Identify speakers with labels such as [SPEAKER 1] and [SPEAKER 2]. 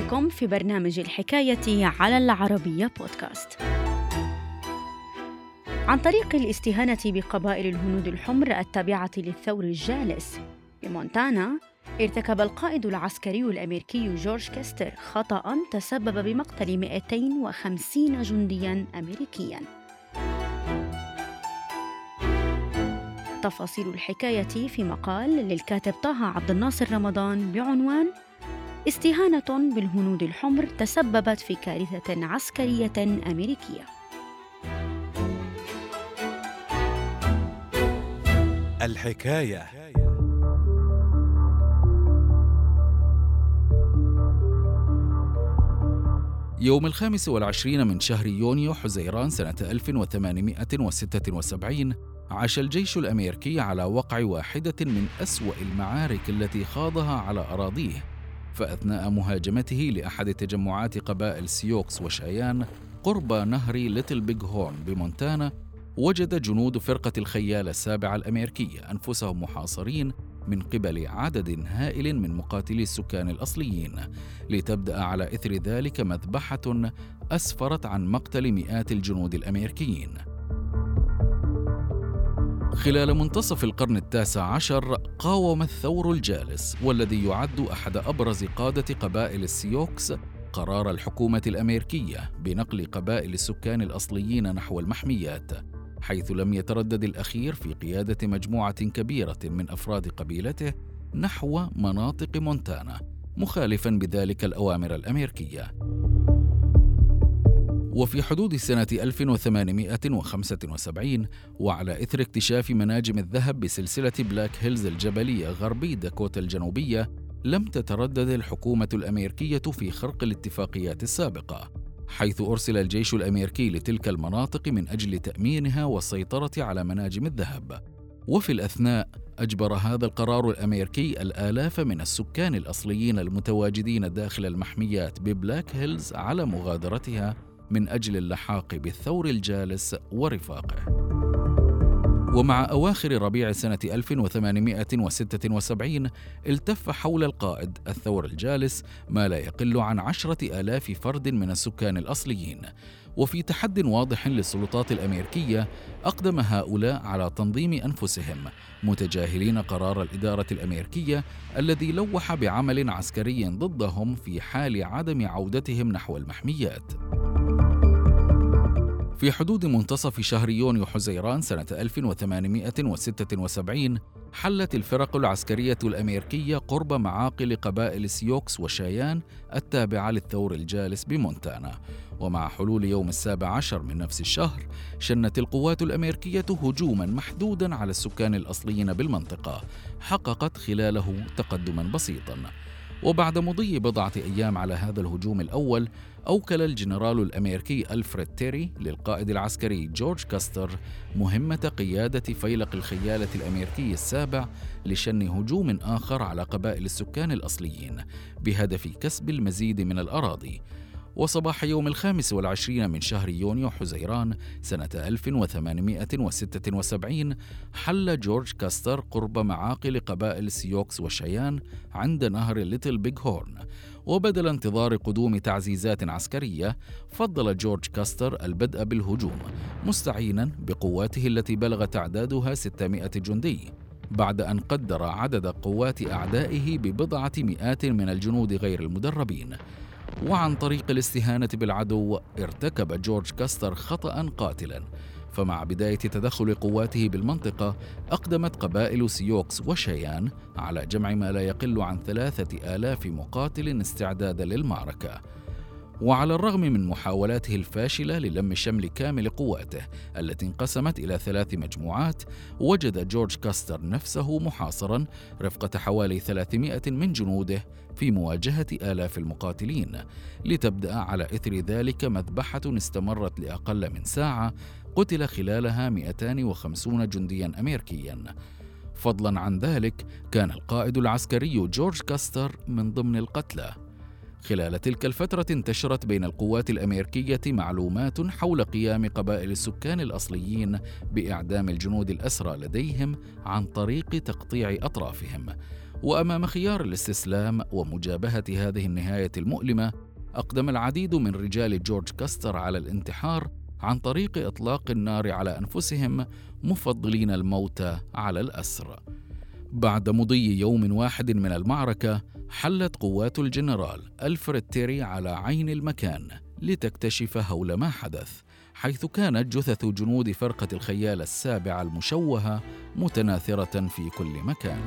[SPEAKER 1] بكم في برنامج الحكاية على العربية بودكاست. عن طريق الاستهانة بقبائل الهنود الحمر التابعة للثور الجالس بمونتانا، ارتكب القائد العسكري الأمريكي جورج كيستر خطأ تسبب بمقتل 250 جندياً أمريكياً. تفاصيل الحكاية في مقال للكاتب طه عبد الناصر رمضان بعنوان استهانة بالهنود الحمر تسببت في كارثة عسكرية أمريكية.
[SPEAKER 2] الحكاية
[SPEAKER 3] يوم الخامس والعشرين من شهر يونيو حزيران سنة 1876 عاش الجيش الأمريكي على وقع واحدة من أسوأ المعارك التي خاضها على أراضيه فأثناء مهاجمته لأحد تجمعات قبائل سيوكس وشايان قرب نهر ليتل بيج هورن بمونتانا وجد جنود فرقة الخيالة السابعة الأمريكية أنفسهم محاصرين من قبل عدد هائل من مقاتلي السكان الأصليين لتبدأ على إثر ذلك مذبحة أسفرت عن مقتل مئات الجنود الأمريكيين. خلال منتصف القرن التاسع عشر قاوم الثور الجالس والذي يعد أحد أبرز قادة قبائل السيوكس قرار الحكومة الأمريكية بنقل قبائل السكان الأصليين نحو المحميات حيث لم يتردد الأخير في قيادة مجموعة كبيرة من أفراد قبيلته نحو مناطق مونتانا مخالفا بذلك الأوامر الأمريكية. وفي حدود سنة 1875 وعلى إثر اكتشاف مناجم الذهب بسلسلة بلاك هيلز الجبلية غربي داكوتا الجنوبية لم تتردد الحكومة الأمريكية في خرق الاتفاقيات السابقة حيث أرسل الجيش الأمريكي لتلك المناطق من أجل تأمينها والسيطرة على مناجم الذهب. وفي الأثناء أجبر هذا القرار الأمريكي الآلاف من السكان الأصليين المتواجدين داخل المحميات ببلاك هيلز على مغادرتها من أجل اللحاق بالثور الجالس ورفاقه. ومع أواخر ربيع سنة 1876 التف حول القائد الثور الجالس ما لا يقل عن عشرة آلاف فرد من السكان الأصليين. وفي تحد واضح للسلطات الأمريكية أقدم هؤلاء على تنظيم أنفسهم متجاهلين قرار الإدارة الأمريكية الذي لوح بعمل عسكري ضدهم في حال عدم عودتهم نحو المحميات. في حدود منتصف شهر يونيو حزيران سنة 1876 حلت الفرق العسكرية الأمريكية قرب معاقل قبائل سيوكس وشايان التابعة للثور الجالس بمونتانا. ومع حلول يوم السابع عشر من نفس الشهر شنت القوات الأمريكية هجوما محدودا على السكان الأصليين بالمنطقة حققت خلاله تقدما بسيطا. وبعد مضي بضعة أيام على هذا الهجوم الأول أوكل الجنرال الأمريكي ألفريد تيري للقائد العسكري جورج كاستر مهمة قيادة فيلق الخيالة الأمريكي السابع لشن هجوم آخر على قبائل السكان الأصليين بهدف كسب المزيد من الأراضي. وصباح يوم الخامس والعشرين من شهر يونيو حزيران سنة 1876 حل جورج كاستر قرب معاقل قبائل سيوكس وشيان عند نهر ليتل بيج هورن. وبدل انتظار قدوم تعزيزات عسكرية فضل جورج كاستر البدء بالهجوم مستعينا بقواته التي بلغ تعدادها 600 جندي. بعد أن قدر عدد قوات أعدائه ببضعة مئات من الجنود غير المدربين. وعن طريق الاستهانة بالعدو ارتكب جورج كاستر خطأ قاتلا. فمع بداية تدخل قواته بالمنطقة أقدمت قبائل سيوكس وشيان على جمع ما لا يقل عن ثلاثة آلاف مقاتل استعدادا للمعركة. وعلى الرغم من محاولاته الفاشلة للم شمل كامل قواته التي انقسمت إلى ثلاث مجموعات وجد جورج كاستر نفسه محاصرا رفقة حوالي 300 من جنوده في مواجهة آلاف المقاتلين. لتبدأ على إثر ذلك مذبحة استمرت لأقل من ساعة قتل خلالها 250 جنديا امريكيا. فضلا عن ذلك كان القائد العسكري جورج كاستر من ضمن القتلى. خلال تلك الفترة انتشرت بين القوات الأمريكية معلومات حول قيام قبائل السكان الأصليين بإعدام الجنود الأسرى لديهم عن طريق تقطيع أطرافهم. وأمام خيار الاستسلام ومجابهة هذه النهاية المؤلمة أقدم العديد من رجال جورج كاستر على الانتحار عن طريق إطلاق النار على أنفسهم مفضلين الموت على الأسر. بعد مضي يوم واحد من المعركة حلت قوات الجنرال ألفريد تيري على عين المكان لتكتشف هول ما حدث حيث كانت جثث جنود فرقة الخيال السابعة المشوهة متناثرة في كل مكان.